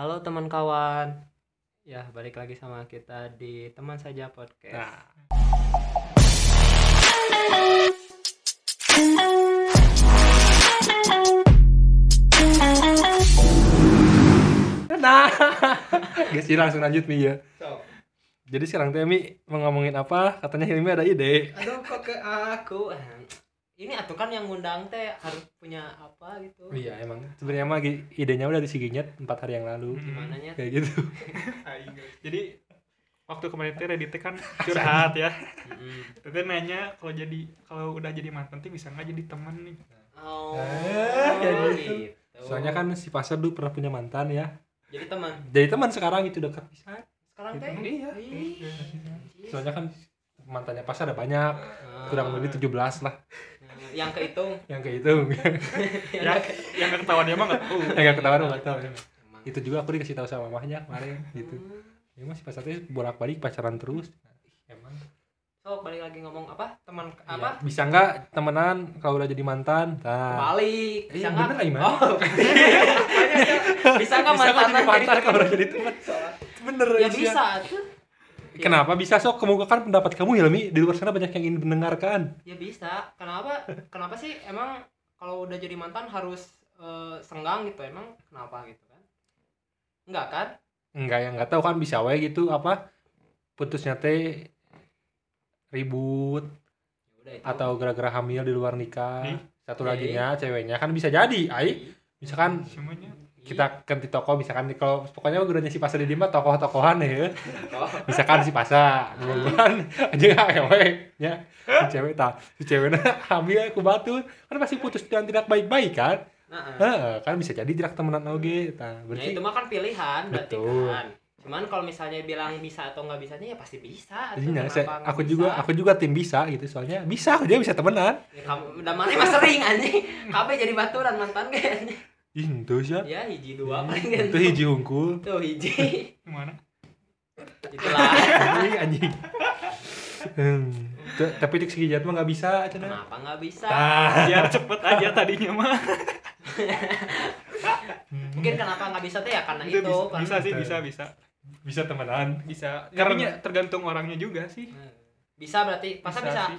Halo teman kawan. Ya, balik lagi sama kita di Teman Saja Podcast. Nah, nah, guys, langsung lanjut Mi ya. So, Jadi sekarang teh Mi mau ngomongin apa? Katanya Hilmi ada ide. aduh kok ke aku. Ini atuh kan yang ngundang teh harus punya apa gitu. Iya emang. Sebenarnya mah idenya udah disiginyet empat hari yang lalu. Gimana nya? Kayak gitu. Aing. Jadi waktu kemarin teh Reddit teh kan curhat ya. Mm-mm. Tete nanya kalau jadi kalau udah jadi mantan teh bisa nggak jadi teman nih. Oh, Eh, kayak gitu. gitu. Soalnya kan si Pasar dulu pernah punya mantan ya. jadi teman. Jadi teman sekarang itu dekat bisa. Sekarang teh Iya. Soalnya kan mantannya Pasar ada banyak. Ah. Kurang lebih 17 lah yang kehitung. yang kayak itu. Ya, yang ketahuan dia mah nggak tahu. yang gak ketahuan nggak tahu. Emang. Itu juga aku dikasih tahu sama mamahnya kemarin gitu. Hmm. Ya masih pas teh bolak-balik pacaran terus. Ih, Emang. So, balik lagi ngomong apa? Teman Iya. apa? Bisa nggak temenan kalau udah jadi mantan? Nah. Balik. Iya, Bisa nggak? bener, Aiman. Oh. bisa nggak nggak jadi mantan jadi kalau udah jadi teman? Bener Ya bisa tuh. Kenapa bisa sok kemukakan pendapat kamu Hilmi di luar sana banyak yang ingin mendengarkan. Ya bisa. Kenapa? Kenapa sih emang kalau udah jadi mantan harus eh, senggang gitu? Emang kenapa gitu kan? Enggak kan? Enggak yang nggak tahu kan bisa wae gitu apa putusnya teh ribut Ya udah itu. atau gara-gara hamil di luar nikah. Ih. Satu Iya, lagi nya ceweknya kan bisa jadi, ai. Misalkan Semuanya. Kita kan di toko misalkan kalau pokoknya gurunya si pasar di Dima tokoh-tokohan ya. Misalkan si pasar, bukan aja ngewe ya. Si cewek tak, si ceweknya hamil aku batu kan pasti putus dan tidak baik-baik kan. nah. Heeh, kan bisa jadi tidak temenan oge. Tah, Ya berarti itu mah kan pilihan berarti Betul. kan. Cuman kalau misalnya bilang bisa atau nggak bisanya ya pasti bisa. Atuh, Jadinya kenapa saya, aku bisa? juga aku juga tim bisa gitu soalnya bisa dia bisa temenan. Ya, kamu udah mana mah sering anjing. Kabeh jadi baturan mantan ge anjing. Ih, itu sih. Ya hiji dua paling Itu gitu. hiji hungkul. Tuh hiji. Gimana? Itulah. Anjing anjing. Hmm. Tapi dik segi mah nggak bisa cenah. Kenapa nggak bisa? Tah. Biar cepet aja tadinya mah. Mungkin kenapa nggak bisa tuh ya karena Itu itu. bisa, kan. bisa sih, bisa, bisa. Bisa temenan. Bisa. Karena- Karena tergantung orangnya juga sih. Bisa berarti. Masa bisa? sih.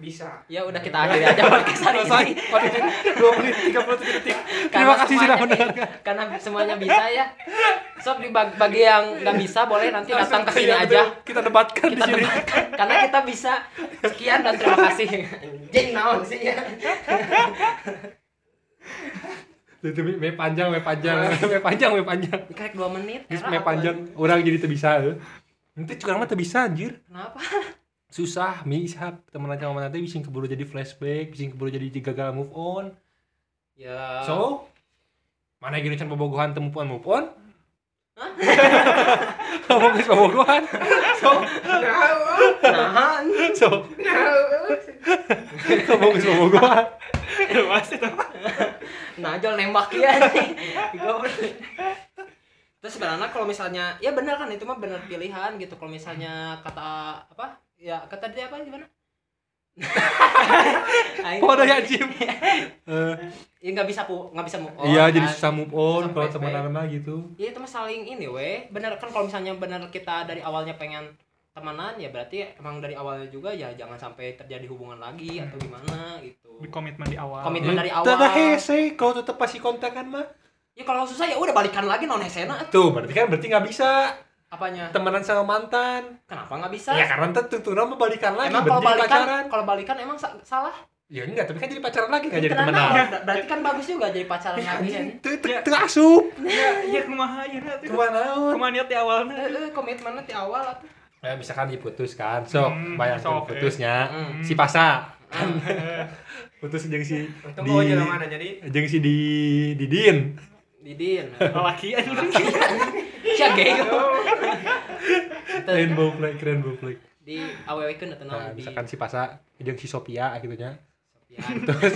Bisa. Ya udah kita akhiri aja podcast hari ini. 2 menit 37 detik. Terima kasih sudah mendengarkan. Karena semuanya bisa ya. Sob di bag- bagi yang nggak bisa boleh nanti datang ke sini aja. Kita debatkan di Kita sini. debatkan. Karena kita bisa. Sekian dan terima kasih. Jeng naon sih ya. Itu me panjang, me panjang, me panjang, me panjang. Karek 2 menit. Me panjang, orang jadi bisa heuh. Nanti curang mah teu bisa anjir. Kenapa? Susah, mi ishap temenan sama nanti bisa keburu jadi flashback, bisa keburu jadi gagal move on. Ya. So, mana gini can bobogohan teu move on move on? Hah? Ngomong geus bobogohan. So, nahan. so, ngomong geus bobogohan. Pasti tuh. Nah, jual nembak ya. Terus sebenarnya kalau misalnya ya benar kan itu mah benar pilihan gitu. Kalau misalnya kata apa? Ya kata dia apa gimana? Podo ya Jim. Eh, Ya nggak bisa pu nggak bisa move on. Iya, kan. jadi susah move on kalau temenan mah gitu. Iya itu mah saling ini weh. Bener kan kalau misalnya bener kita dari awalnya pengen temenan ya berarti emang dari awalnya juga ya jangan sampai terjadi hubungan lagi atau gimana gitu. Di komitmen di awal. Komitmen dari awal. Tada hese, kalau tetep pasti kontakan mah. Ya kalau susah ya udah balikan lagi non hesena Tuh, berarti kan berarti nggak bisa apanya? temenan sama mantan. Kenapa nggak bisa? Ya karena tentu tuh nama balikan lagi, emang kalau jadi balikan pacaran. kalau balikan emang sa- salah? Ya enggak, tapi kan jadi pacaran lagi nggak jadi Kenapa? temenan. Ber- Berarti kan bagus juga jadi pacaran lagi kan. Anjing, teu teu teu asup. Ya, ya kumaha ya nanti. Ke mana? Kumaha niat di awalnya. Eh, eh, komitmennya di awal atuh. Ya misalkan diputus kan, sok Hmm, bayangkan sok, eh. putusnya Hmm. si Pasa putus jeung si Itu di mau jalan mana jadi? jeung si di Didin. Didin. Laki aja. Sia gego. Itu Rainbow Flag, Rainbow Flag. di awewekeun atuh Nah, naon di misalkan si Pasa jeung si Sophia akhirnya.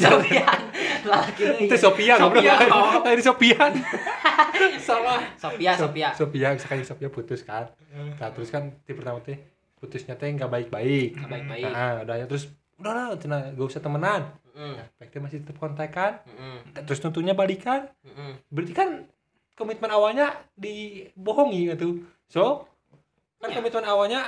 Sofian. Laki deui. Itu Sophia. Sophia, oh. Tadi Sofian. Salah. Sophia, Sophia. Sophia misalkan si Sophia putus kan. Nah, terus kan di pertama teh putusnya teh nggak baik-baik. Nggak baik-baik. Nah, udah ya terus udah lah, cenah gak usah temenan. Heeh. Nah, masih tetap kontak kan. Heeh. Terus tentunya balikan. Heeh. Berarti kan komitmen awalnya dibohongi gitu so kan Ya. komitmen awalnya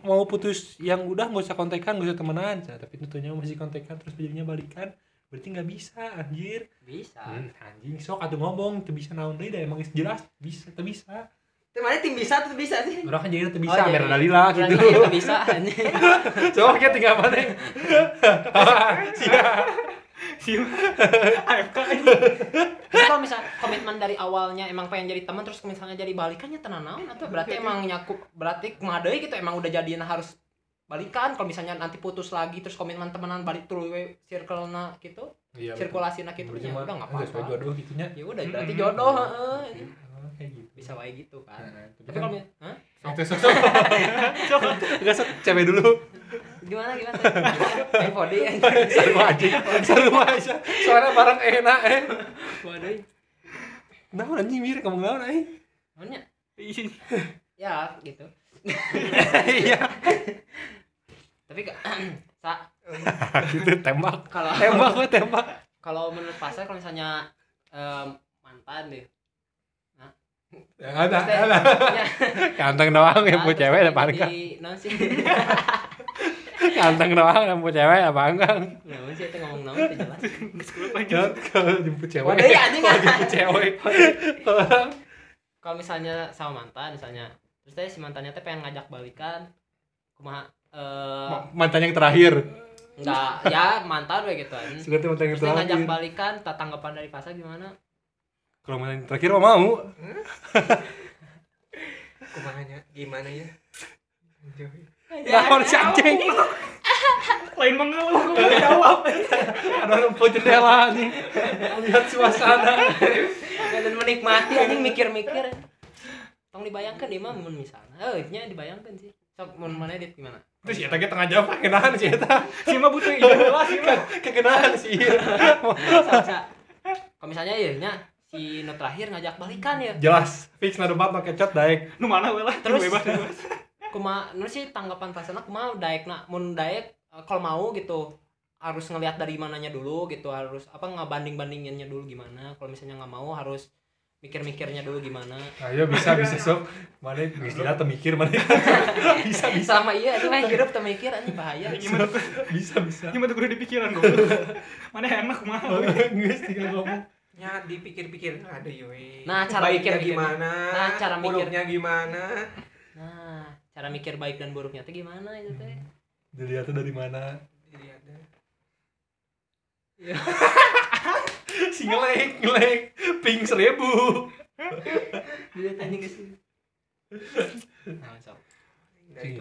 mau putus yang udah nggak usah kontekan nggak usah temenan. Cah, tapi tentunya masih kontekan terus jadinya balikan berarti nggak bisa anjir. Bisa. Hmm, anjing sok atuh ngomong tuh bisa naon da emang jelas bisa tuh bisa. Itu mana tim bisa tuh bisa sih? Orang kan jadi tuh Oh, bisa jadi- merah dalila gitu. bisa anjing. coba kita tinggal mana? Siap. si AFK Terus kalau misal komitmen dari awalnya emang pengen jadi teman terus misalnya jadi balikannya tenan naon atau berarti emang nyakup berarti kumaha deui gitu emang udah jadian harus balikan kalau misalnya nanti putus lagi terus komitmen temenan balik tuh circle na gitu iya sirkulasi na gitu ya udah nggak apa-apa. jodoh gitunya. Ya udah berarti Hmm. jodoh heeh. Oh, kayak gitu. Bisa wae gitu kan Nah, tapi kalau hah? itu sok sok. Enggak sok. Cewek dulu. Gimana gimana? Body seru aja. Seru aja. Soalnya barang enak eh. Waduh. Nah anjing mirip ngomong naon eh? Namanya? Ya gitu iya. Tapi sa. Gitu tembak. Kalau tembak gue tembak. Kalau menurut pasar kalau misalnya mantan deh. Ya ada ada. ya, ganteng doang yang nah, punya cewek apa enggak? di- sih. Ganteng doang yang punya cewek apa enggak? Naon sih itu ngomong naon itu jelas. Kalau jemput cewek. Ya, anjing. kalau jemput cewek. Kalau misalnya sama mantan misalnya terus teh si mantannya teh pengen ngajak balikan. Kumaha eh mantan yang terakhir. Enggak ya mantan we gitu kan seperti mantan yang terus teh ngajak terakhir balikan tanggapan dari pasar gimana? Kalau mantan yang terakhir mau. Kumanya gimana ya? Nah, si anjing. Lain mengeluh gue mau jawab. Ada rumput jendela nih lihat suasana. Dan menikmati anjing mikir-mikir tong dibayangkan di mah mun misalnya. Eh nya dibayangkan sih. Sok mun mana dit gimana? Terus ya tadi tengah jawab kekenaan sih eta. Si mah butuh idola sih mah kekenaan sih kalau misalnya ya nya si no terakhir ngajak balikan ya jelas fix na debat no kecot daek nu mana we lah? Terus? bebas kuma nu sih tanggapan pasana kumaha daek na mun daek eh, kalau mau gitu harus ngelihat dari mananya dulu gitu harus apa ngebanding bandinginnya dulu gimana. Kalau misalnya nggak mau harus mikir-mikirnya dulu gimana? Ayo bisa bisa sok mana istilah tuh mikir mana? Bisa bisa. Sama iya itu mah hidup tuh mikir anjing bahaya gimana bisa bisa. Gimana tuh kudu dipikiran gue mana enak mah nggak tinggal ngomong. Ya dipikir-pikir ada yoi. Nah, cara Baiknya mikir- gimana? Nah, cara mikir. buruknya gimana? nah cara mikir baik dan buruknya tuh gimana itu teh? Dilihat tuh dari mana? Dilihat deh. si ngelek ngelek. Ping seribu. Dilihat anjing ke sini. Nah, Iya.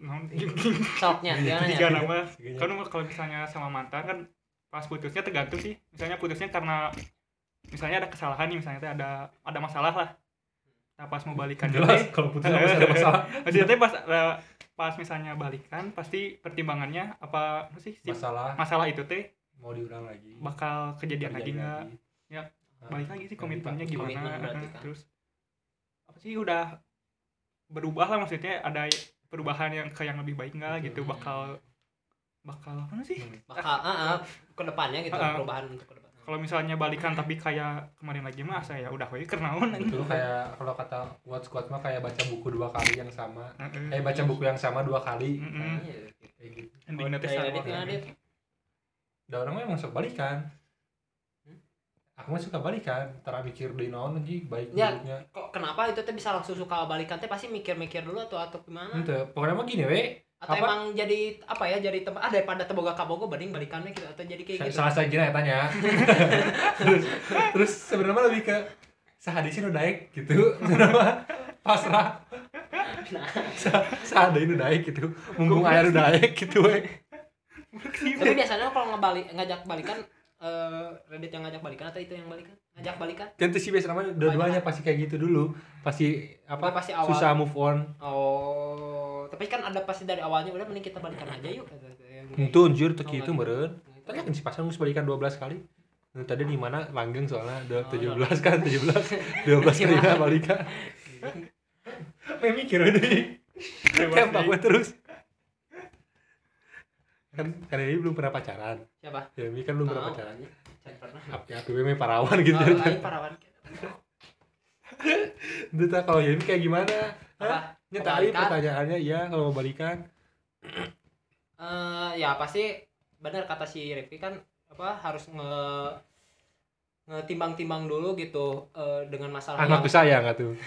gimana tiga ya. nama. Kan kalau misalnya sama mantan kan pas putusnya tergantung sih. Misalnya putusnya karena misalnya ada kesalahan nih misalnya ada ada masalah lah. Nah pas mau balikan jelas kalau putus ada masalah. Maksudnya teh pas eh, pas misalnya balikan pasti pertimbangannya apa apa sih? Si masalah. masalah itu teh mau diulang lagi bakal kejadian lagi nggak. Ya, Nah, balik lagi sih komitmennya gimana Komitmen berarti kan. terus apa sih udah berubah lah maksudnya ada perubahan yang ke yang lebih baik nggak gitu Hmm. bakal bakal apa sih bakal ah ah, ke depannya gitu Ah, ah. perubahan untuk ke depan kalau misalnya balikan tapi kayak kemarin lagi mah saya udah we kenaon Betul kayak kalau kata quotes quotes mah kayak baca buku dua kali yang sama. Heeh. Kayak baca buku yang sama dua kali. Iya, gitu. Kayak gitu. Endingnya teh Dari sama. Radit gimana, Dit? Da orang mah emang suka balikan. Aku mah suka balikan, tara mikir deui naon anjing baik Ya. buruknya. kok kenapa itu teh bisa langsung suka balikan teh pasti mikir-mikir dulu atau atau gimana Henteu, pokoknya mah gini we. atau Apa? emang jadi apa ya jadi tempat ah daripada teboga kabogo banding balikannya gitu atau jadi kayak gitu Salah saya gini tanya. terus terus sebenarnya lebih ke sahadisi nu daek gitu. Sebenarnya pasrah. Nah. Sa- Sahadai nu daek gitu. Mumpung aya nu daek gitu we. Tapi biasanya kalau ngebalik ngajak balikan eh Reddit yang ngajak balikan atau itu yang balikan ngajak balikan Tentu sih biasanya dua-duanya pasti kayak gitu dulu. Pasti apa? Pasti awal Susah move on. oh tapi kan ada pasti dari awalnya udah mending kita balikan aja yuk kayak Itu anjir kitu nggak meureun. gitu. Tadi kan si pasang geus balikan 12 kali. Nah, tadi di mana langgeng soalnya ada Oh, 17 kan 17 12 kali Gimana? balikan. Main mikir deh. Tembak gue terus. Kan kan ini belum pernah pacaran. siapa Ya ini kan belum pernah Oh, pacaran. Cek pernah ya PBM parawan gitu. Oh, lain parawan Itu tak kalau Yemi kayak gimana? Hah? tadi balikan? pertanyaannya iya kalau mau balikan. Eh, ya pasti benar kata si Rifki kan apa harus nge ngetimbang-timbang dulu gitu eh, dengan masalah Anakku sayang atuh.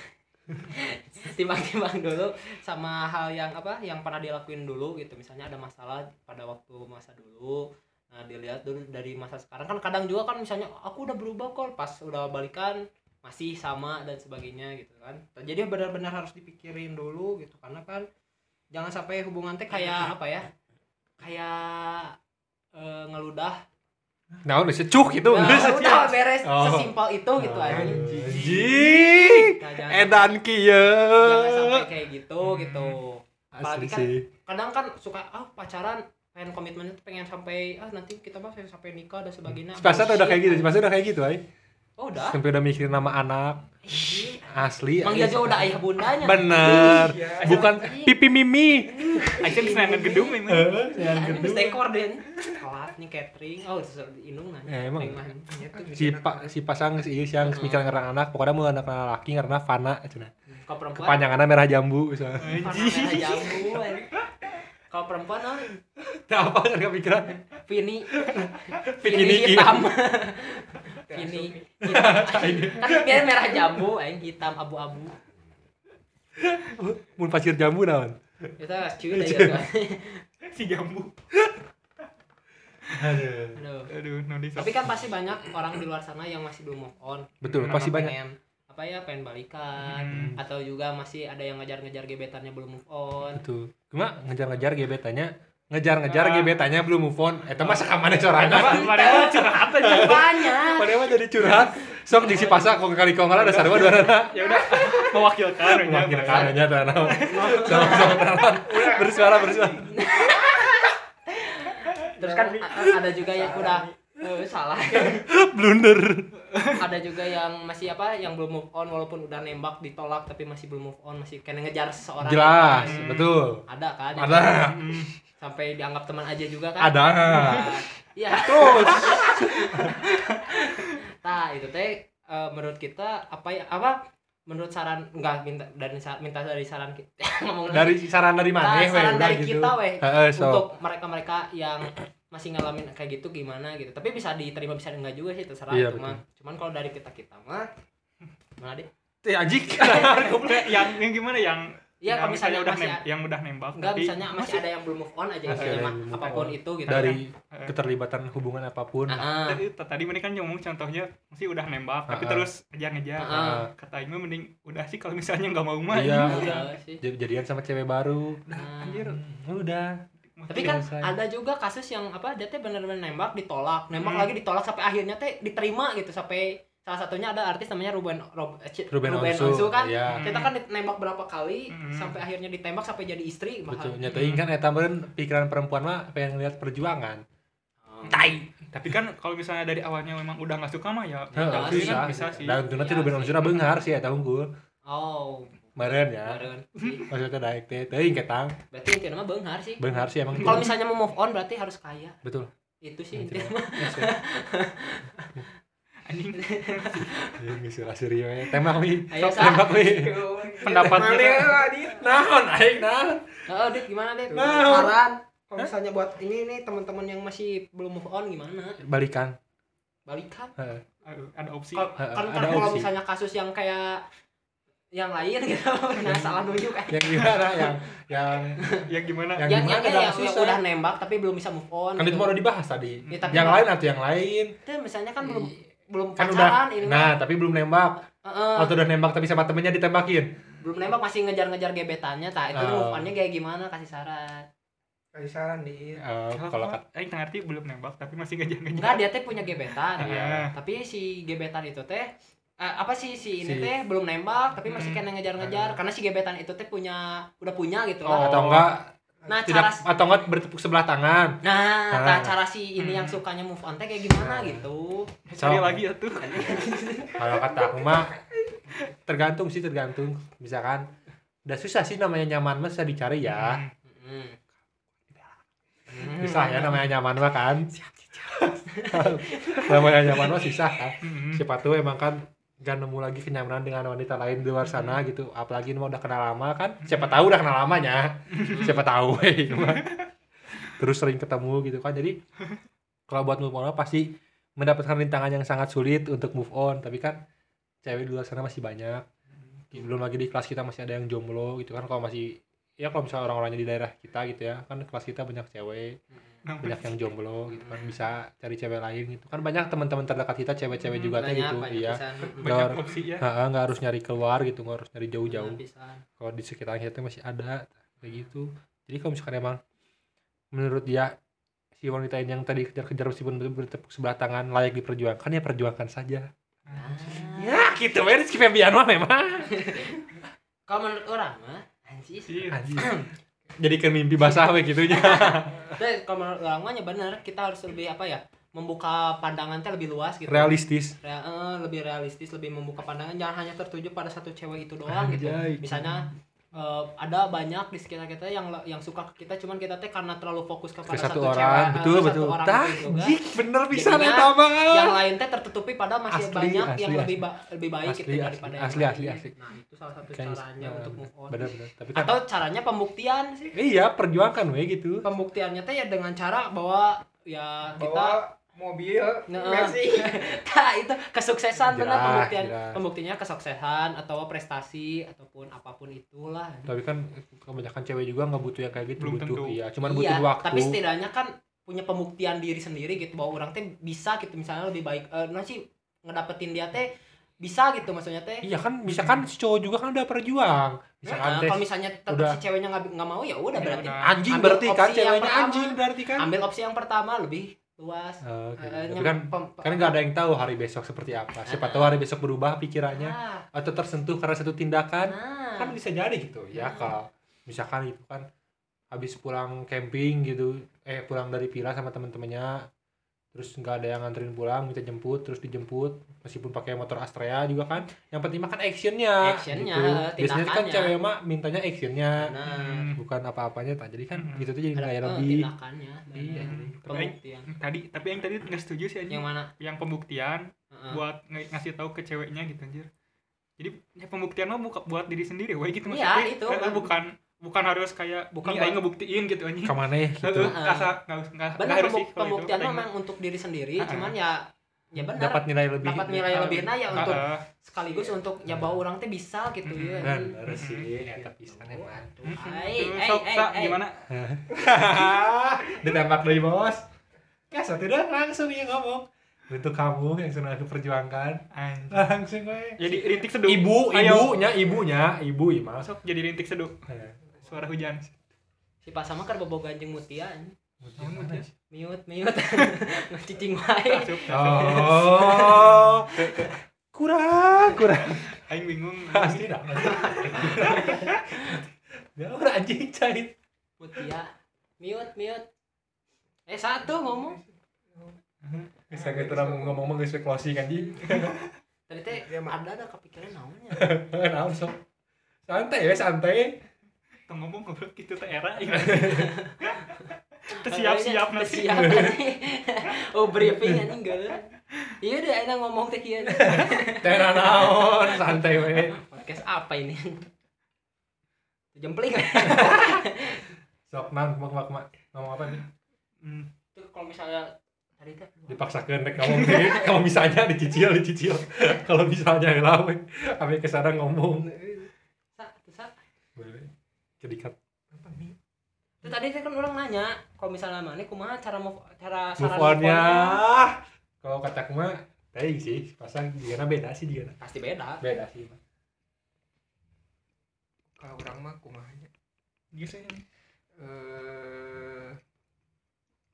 Timbang-timbang dulu sama hal yang apa yang pernah dilakuin dulu gitu. Misalnya ada masalah pada waktu masa dulu. Nah dilihat dulu dari masa sekarang. Kan kadang juga kan misalnya aku udah berubah kok pas udah balikan masih sama dan sebagainya gitu kan. Jadi benar-benar harus dipikirin dulu gitu. Karena kan jangan sampai hubungan teh kayak apa ya kayak eh, ngeludah Nah, udah secuk itu. Nah, udah beres Oh. sesimpel itu gitu aja Anjing. Nah, Edan kieu. jangan sampai kayak gitu gitu Asli apalagi kan- kadang kan suka ah pacaran pengen komitmennya tuh pengen sampai ah nanti kita mah sampai nikah dan sebagainya Spasa tuh udah kayak gitu, Spasa udah kayak gitu, ay. Oh udah Sampai udah mikirin nama anak. Ih, Asli. Mang ay. Jaja udah ayah bundanya Bener. Iya. Bukan pipi mimi. Aja kesenangan gedung memang. Heeh, yang Ini gedung. dekor den telat nih catering oh inung nanya Ya, emang. Itu si pak si pasang si ieu yang mikir karena anak pokoknya mau anak laki karena fana cenah kepanjangannya merah jambu misalnya merah jambu eh. Kalau perempuan oh, nah, apa kan kepikiran? Vini. Vini Vini hitam. Vini hitam. Kan biar merah jambu aing hitam abu-abu. Mun pasir jambu naon? Kita cuy ya Si jambu. aduh. Aduh. Aduh, no tapi kan pasti banyak orang di luar sana yang masih belum move on. Betul pasti banyak. pengen apa ya pengen balikan. Hmm. atau juga masih ada yang ngejar-ngejar gebetannya belum move on. Betul. Cuma ngejar-ngejar gebetannya ngejar-ngejar Ah. gebetannya belum move on. Eta mah sakamane sorangan Apa? Padahal curhat aja. banyak. Padahal mah jadi curhat. Sok di si pasak kok kali kongala ada sarua dua nana Ya udah. Mewakilkan ya, mewakilkan aja tuh naon sama-sama naon bersuara bersuara. Terus kan ada juga yang udah eh, salah. Blunder. Ada juga yang masih apa yang belum move on walaupun udah nembak ditolak tapi masih belum move on masih kayak ngejar seseorang. Jelas Hmm. betul. Ada kan? Ada. Hmm. sampai dianggap teman aja juga kan? Ada. Nah, iya. Terus. Nah itu teh eh, menurut kita apa ya apa menurut saran enggak minta dari sa- minta dari saran kita ngomong dari saran dari mana Nah, weh saran dari gitu. kita weh Heeh, so. untuk mereka-mereka yang masih ngalamin kayak gitu gimana gitu tapi bisa diterima bisa enggak juga sih terserah Iya, itu betul. mah cuman kalau dari kita kita mah gimana deh Teh anjing. Kayak yang yang gimana yang Iya, kalau misalnya udah masih nem- yang udah nembak enggak tapi misalnya masih ada yang belum move on aja Masih misalnya ada mah apa pun on. itu gitu dari Eh, keterlibatan hubungan apa pun. kan. Ah, tadi tadi ini kan ngomong contohnya masih udah nembak tapi Ah, ah. terus ngejar-ngejar Ah. kata Ima mending udah sih kalau misalnya nggak mau mah Iya. udah sih. Jadi- Jadian sama cewek baru. Nah, anjir Hmm, udah. tapi kan Selesai. ada juga kasus yang apa dia teh bener-bener nembak ditolak nembak Hmm. lagi ditolak sampai akhirnya teh diterima gitu sampai salah satunya ada artis namanya Ruben Rob, eh, Ci- Ruben Onsu. kan Iya. kita kan nembak berapa kali Hmm. sampai akhirnya ditembak sampai jadi istri bahkan. Betul. Nyatain kan eta meureun pikiran perempuan mah pengen lihat perjuangan. Oh. tai tapi kan kalau misalnya dari awalnya memang udah nggak suka mah ya tapi sih. kan bisa. bisa sih Dan itu nanti Iya Ruben. Onsu beunghar sih eta unggul. oh Meureun ya. kemarin. Maksudnya daek teh teuing ketang. berarti intinya mah beunghar sih Beunghar sih emang. kalau misalnya mau move on berarti harus kaya betul. itu sih Intinya. mah ya. anjing Iya, geus serius we. Tembak wi. Tembak wi. Dit? Naon aing naon? oh dit gimana dit saran kalau misalnya buat ini nih teman-teman yang masih belum move on gimana Balikan. balikan ada opsi kan kan ada kalau opsi. misalnya kasus yang kayak yang lain gitu nah salah nunjuk kan Yang gimana yang yang ya gimana Yang yang gimana yang, yang, yang udah nembak tapi belum bisa move on kan itu gitu. mau udah dibahas tadi. Ya, tapi yang lain atau yang lain? itu misalnya kan belum belum kan pacaran udah ini nah tapi belum nembak Heeh. atau udah nembak tapi sama temennya ditembakin belum nembak masih ngejar-ngejar gebetannya tak itu Oh. move onnya kayak gimana kasih saran Kasih saran, Dit. Eh, kalau kat- tak ngerti belum nembak tapi masih ngejar-ngejar enggak dia teh punya gebetan Iya. tapi si gebetan itu teh eh, apa sih si ini Si- teh belum nembak tapi masih Hmm. kena ngejar-ngejar karena si gebetan itu teh punya udah punya gitu Oh. lah atau enggak nah tidak cara atau enggak bertepuk sebelah tangan nah, Ah. nah, cara si ini Hmm. yang sukanya move on teh kayak gimana Ah. gitu cari So. lagi ya tuh kalau kata aku mah tergantung sih tergantung misalkan udah susah sih namanya nyaman mah susah dicari ya Hmm. susah ya namanya nyaman mah kan namanya nyaman mah susah kan Hmm. siapa tuh emang kan gak nemu lagi kenyamanan dengan wanita lain di luar sana gitu. Apalagi ini mah udah kenal lama kan. Siapa tahu udah kenal lamanya. Siapa tahu wey, mah. terus sering ketemu gitu kan. Jadi kalau buat move on pasti mendapatkan rintangan yang sangat sulit untuk move on. Tapi kan cewek di luar sana masih banyak. Belum lagi di kelas kita masih ada yang jomblo gitu kan. Kalau masih ya kalau misalnya orang-orangnya di daerah kita gitu ya. Kan kelas kita banyak cewek banyak yang jomblo gitu kan bisa cari cewek lain gitu. Kan banyak teman-teman terdekat kita cewek-cewek juga teh Banyak, gitu banyak iya. opsi ya. Ha, nggak harus nyari keluar gitu nggak harus nyari jauh-jauh. Kalau di sekitar kita masih ada kayak gitu. Jadi kalau misalkan emang menurut dia si wanita ini yang tadi kejar-kejar meskipun bertepuk sebelah tangan layak diperjuangkan ya perjuangkan saja. Ah. ya gitu ya Rizky Febian mah memang. Kalau menurut orang mah anjir. Iya. Anjing. jadikan mimpi basah we gitunya Tapi kalau menurut orang mah ya bener kita harus lebih apa ya? Membuka pandangan teh lebih luas gitu. realistis Rea- eh, lebih realistis, lebih membuka pandangan jangan hanya tertuju pada satu cewek itu doang gitu. Anjay. Misalnya eh, ada banyak di sekitar kita yang yang suka ke kita cuman kita teh karena terlalu fokus ke kepada satu, satu, orang cewek, betul satu betul orang Tah, itu juga. jik, bener bisa nih mah yang lain teh tertutupi pada masih Asli, banyak asli, yang asli. lebih ba- lebih baik Asli, gitu asli, daripada yang asli, asli, asli. Nah, itu salah satu Kayak- caranya eh, untuk move on. bener bener tapi kan Atau caranya pembuktian sih. iya perjuangkan we gitu Pembuktiannya teh ya dengan cara bahwa ya kita bawa mobil Nah, Mercy Nah, itu kesuksesan benar pembuktian jelas. pembuktiannya kesuksesan atau prestasi ataupun apa pun itulah. tapi kan kebanyakan cewek juga nggak butuh yang kayak gitu Belum butuh tentu. iya cuman iya, butuh waktu tapi setidaknya kan punya pembuktian diri sendiri gitu bahwa orang teh bisa gitu misalnya lebih baik eh nah sih ngedapetin dia teh bisa gitu maksudnya teh. iya kan bisa kan si cowok juga kan udah perjuang misalkan Nah, kalau misalnya tetap udah- si ceweknya nggak nggak mau ya udah berarti anjing ambil berarti kan opsi yang ceweknya pertama. anjing berarti kan ambil opsi yang pertama lebih luas. Oh. Eh, tapi nyam- kan pem- kan nggak ada yang tahu hari besok seperti apa siapa Ah. tahu hari besok berubah pikirannya Nah, atau tersentuh karena satu tindakan nah. kan bisa jadi gitu ya Hmm. kalau misalkan itu kan habis pulang camping gitu eh pulang dari villa sama teman-temannya terus nggak ada yang nganterin pulang minta jemput terus dijemput meskipun pakai motor Astrea juga kan yang penting mah kan actionnya Actionnya, gitu. biasanya kan cewek mah mintanya actionnya Nah, Hmm. bukan apa-apanya tak jadi kan Hmm. gitu tuh jadi kayak eh, lebih tindakannya. Iya, jadi pembuktian. tadi tapi yang tadi nggak setuju sih anjing Yang mana? yang pembuktian Heeh. buat nge- ngasih tahu ke ceweknya gitu anjir jadi ya pembuktian mah buka buat diri sendiri weh gitu Iya, maksudnya itu Eh, kan. bukan bukan harus kayak Bukan aing ngebuktiin gitu anjing ke mana ya gitu Heeh, Heeh. nggak sa- nggak nggak Benar nggak harus sih pembuk- kalau itu. pembuktian memang untuk diri sendiri, cuman ya ya benar dapat nilai lebih dapat nilai Heeh. lebih nah ya Heeh. untuk sekaligus untuk ya bahwa orang teh bisa gitu ya. bener sih eta pisan emang Mhm. Ai, Tuh, ai, sok, ai, gimana ditembak dari bos ya satu dah langsung ya ngomong untuk kamu yang sedang aku perjuangkan langsung gue jadi rintik seduh ibu ibunya ibunya ibu ima masuk jadi rintik seduh suara hujan Si Pak Sama kan bobo ganjeng mutia. Miut, miut. Ngecicing wae. Oh kurang kurang aing bingung pasti dah ya udah anjing cai Mutia. Miut, miut. Eh satu ngomong. bisa kita orang ngomong ngomong guys closing anjing Tadi teh ada ada kepikiran naonnya. kenal sok santai ya santai Tong ngomong ngobrol gitu teh era Terus siap-siap nanti Siap nanti. Oh briefing anjing enggak. Iya deh enak ngomong teh kieu. teh naon santai we Podcast apa ini? Jempling. sok nan mak mak mak ngomong apa nih Hmm. Itu kalau misalnya tadi teh dipaksakan rek ngomong teh kalau misalnya dicicil dicicil kalau misalnya lah we ame ke sana ngomong tuh. Jadi kat apa nih? Itu tadi kan orang nanya, kalau misalnya mana kumaha cara move cara move saran on-nya? move kalau kataku mah teh sih pasang dia beda sih dia pasti beda. beda sih kalau orang mah kumahanya Gitu sih. eh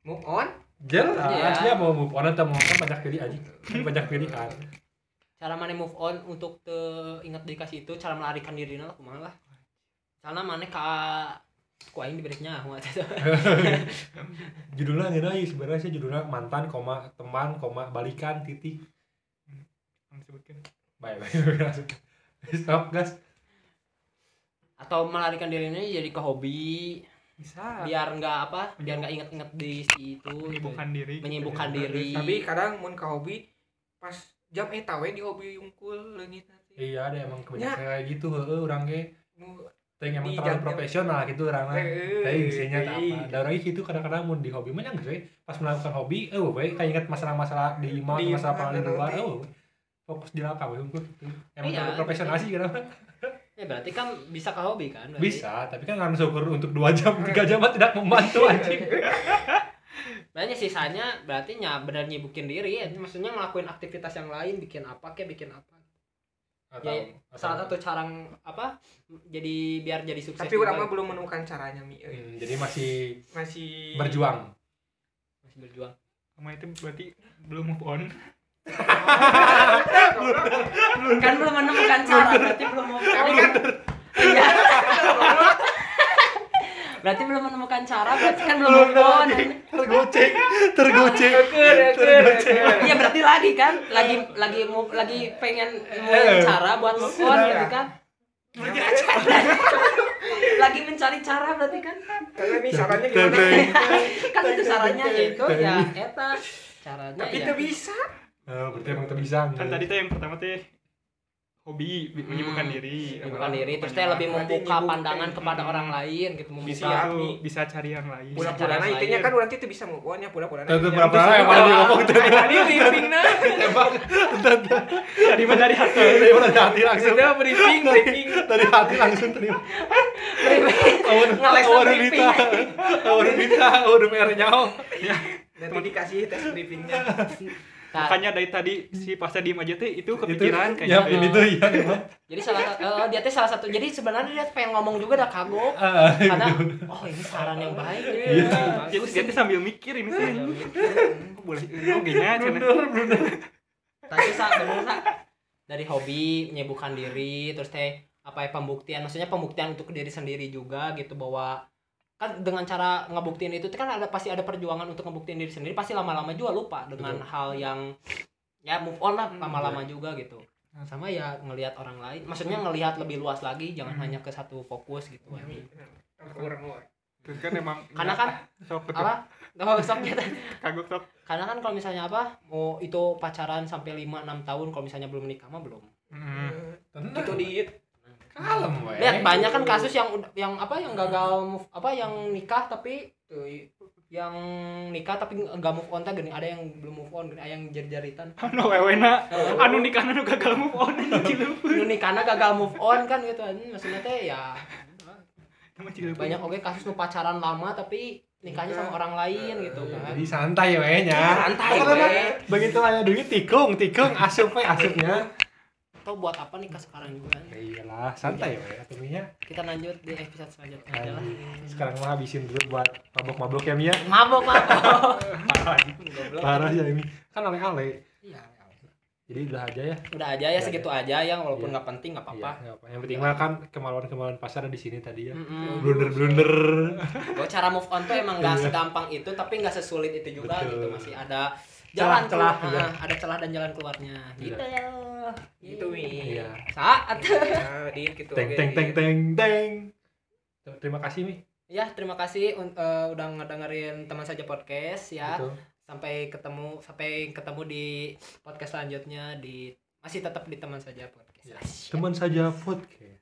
move on? Jelas Iya. dia mau move on atau mau kan banyak aja. Banyak pilihan. Cara mana move on untuk te ingat dikasih itu cara melarikan diri lah kumaha lah. Karena mana ka ku aing diberi nyawa eta. judulnya nggak nanya sebenarnya sih judulnya mantan koma teman koma balikan titik Yang disebutkan. baik baik langsung stop gas Atau melarikan dirinya jadi ke hobi Bisa. biar nggak apa biar nggak inget-inget di si itu gitu. Menyibukkan diri. gitu. Menyibukkan diri. tapi kadang mun ka hobi pas jam eta we di hobi unggul leungit nanti iya ada emang kebanyakan kayak gitu heeh urang ge teh emang Di terlalu profesional gitu urang mah Eh, tapi isinya tak eh, apa da urang gitu kadang-kadang mun di hobi mah geus we pas melakukan hobi eh we kayak ingat masalah-masalah di Di masalah paling luar eh fokus di lapang we emang Iya. terlalu profesional sih kenapa Ya berarti kan bisa ke hobi kan? berarti. bisa tapi kan harus ukur untuk dua jam tiga jam tidak membantu anjing Berarti sisanya berarti nya benar nyibukin diri ya. Maksudnya ngelakuin aktivitas yang lain, bikin apa kayak bikin apa. Atau, Ya, atau- Salah satu cara apa? Jadi biar jadi sukses. tapi mah gitu. belum menemukan caranya mi. Hmm, jadi masih masih berjuang masih berjuang. sama itu berarti belum move on kan belum menemukan cara, berarti belum. Tapi kan Iya. Berarti belum menemukan cara, berarti kan belum move on. tergocek tergocek. Iya berarti lagi kan, lagi lagi mau lagi pengen nemuin Eh. cara buat move on gitu kan. lagi mencari cara berarti kan. Kalian nih sarannya gimana? kan itu sarannya yaitu ya eta. Caranya tapi ya. itu bisa. Oh, berarti emang tuh bisa kan tadi teh yang pertama teh hobi bi- menyibukkan Hmm. diri bukan diri terus teh lebih membuka pandangan kepada orang lain gitu bisa membuka itu bisa cari yang lain. Bisa pura-pura cari intinya lain. kan urang itu bisa move on ya pura-pura Tuh, tuh, pura-pura yang mana dia ngomong tuh. tadi briefing nah. Tadi mah dari hati? Dari mana dari hati langsung? Sudah briefing briefing. Dari hati langsung terima. Awal Ngeles awal briefing. Rita awal Rita awal mer nyaho nanti dikasih tes briefingnya Nah, makanya dari tadi si pas diem aja teh itu itu kepikiran ya kayaknya. ini tuh ya jadi salah satu eh, dia teh salah satu jadi sebenarnya dia pengen ngomong juga udah kagok. Ah, karena gitu. oh ini saran yang baik Iya. dia, dia tuh sambil mikir ini sih kok boleh oke nya cenah tapi sa bener sa. Dari hobi menyibukkan diri terus teh apa ya pembuktian maksudnya pembuktian untuk diri sendiri juga gitu bahwa kan dengan cara ngebuktiin itu kan ada pasti ada perjuangan untuk ngebuktiin diri sendiri pasti lama-lama juga lupa dengan Betul. hal yang ya move on lah Hmm, lama-lama juga gitu sama ya ngelihat orang lain maksudnya ngelihat lebih luas lagi jangan Hmm. hanya ke satu fokus gitu ya. kurang luar terus kan emang karena kan sok apa oh, sok gitu. kagok sok karena kan kalau misalnya apa mau itu pacaran sampai 5 6 tahun kalau misalnya belum nikah mah belum Hmm. tenang itu di kalem we lihat banyak kan kasus yang udah- yang apa yang gagal move apa yang nikah tapi tuh yang nikah tapi nggak move on teh gini ada yang belum move on gini ada yang jari-jaritan. Anu wewena anu nikah anu gagal move on anjing cileupeuh nu nikahna gagal move on kan gitu kan maksudnya teh ya. Banyak oke kasus nu pacaran lama tapi nikahnya sama orang lain gitu kan. jadi santai we nya. Santai, we. begitu aya duit tikung tikung asup we asupnya atau buat apa nikah sekarang juga? Ya iyalah santai we atunya kita lanjut di episode selanjutnya aja sekarang mah habisin dulu buat mabok-mabok ya Mia. Mabok mabok parah ya ini. Kan ale-ale. Iya, jadi udah aja ya. Udah aja ya segitu aja. ya walaupun Iya. nggak penting nggak apa-apa. Iya, apa. yang penting mah kan kemaluan-kemaluan pasar ada di sini tadi ya. Mm-mm. blunder-blunder. Bahwa cara move on tuh emang nggak Iya. segampang itu tapi nggak sesulit itu juga Betul. gitu. Masih ada jalan Celah-celah, keluar- iya. ah, ada celah dan jalan keluarnya. Iya. gitu. Ya Gitu, Mi. iya. Saat. Nah di gitu teng teng teng teng teng. Terima kasih mi. Ya terima kasih eh, udah ngedengerin teman saja podcast ya. Betul. sampai ketemu sampai ketemu di podcast selanjutnya di masih tetap di teman saja podcast. Teman saja podcast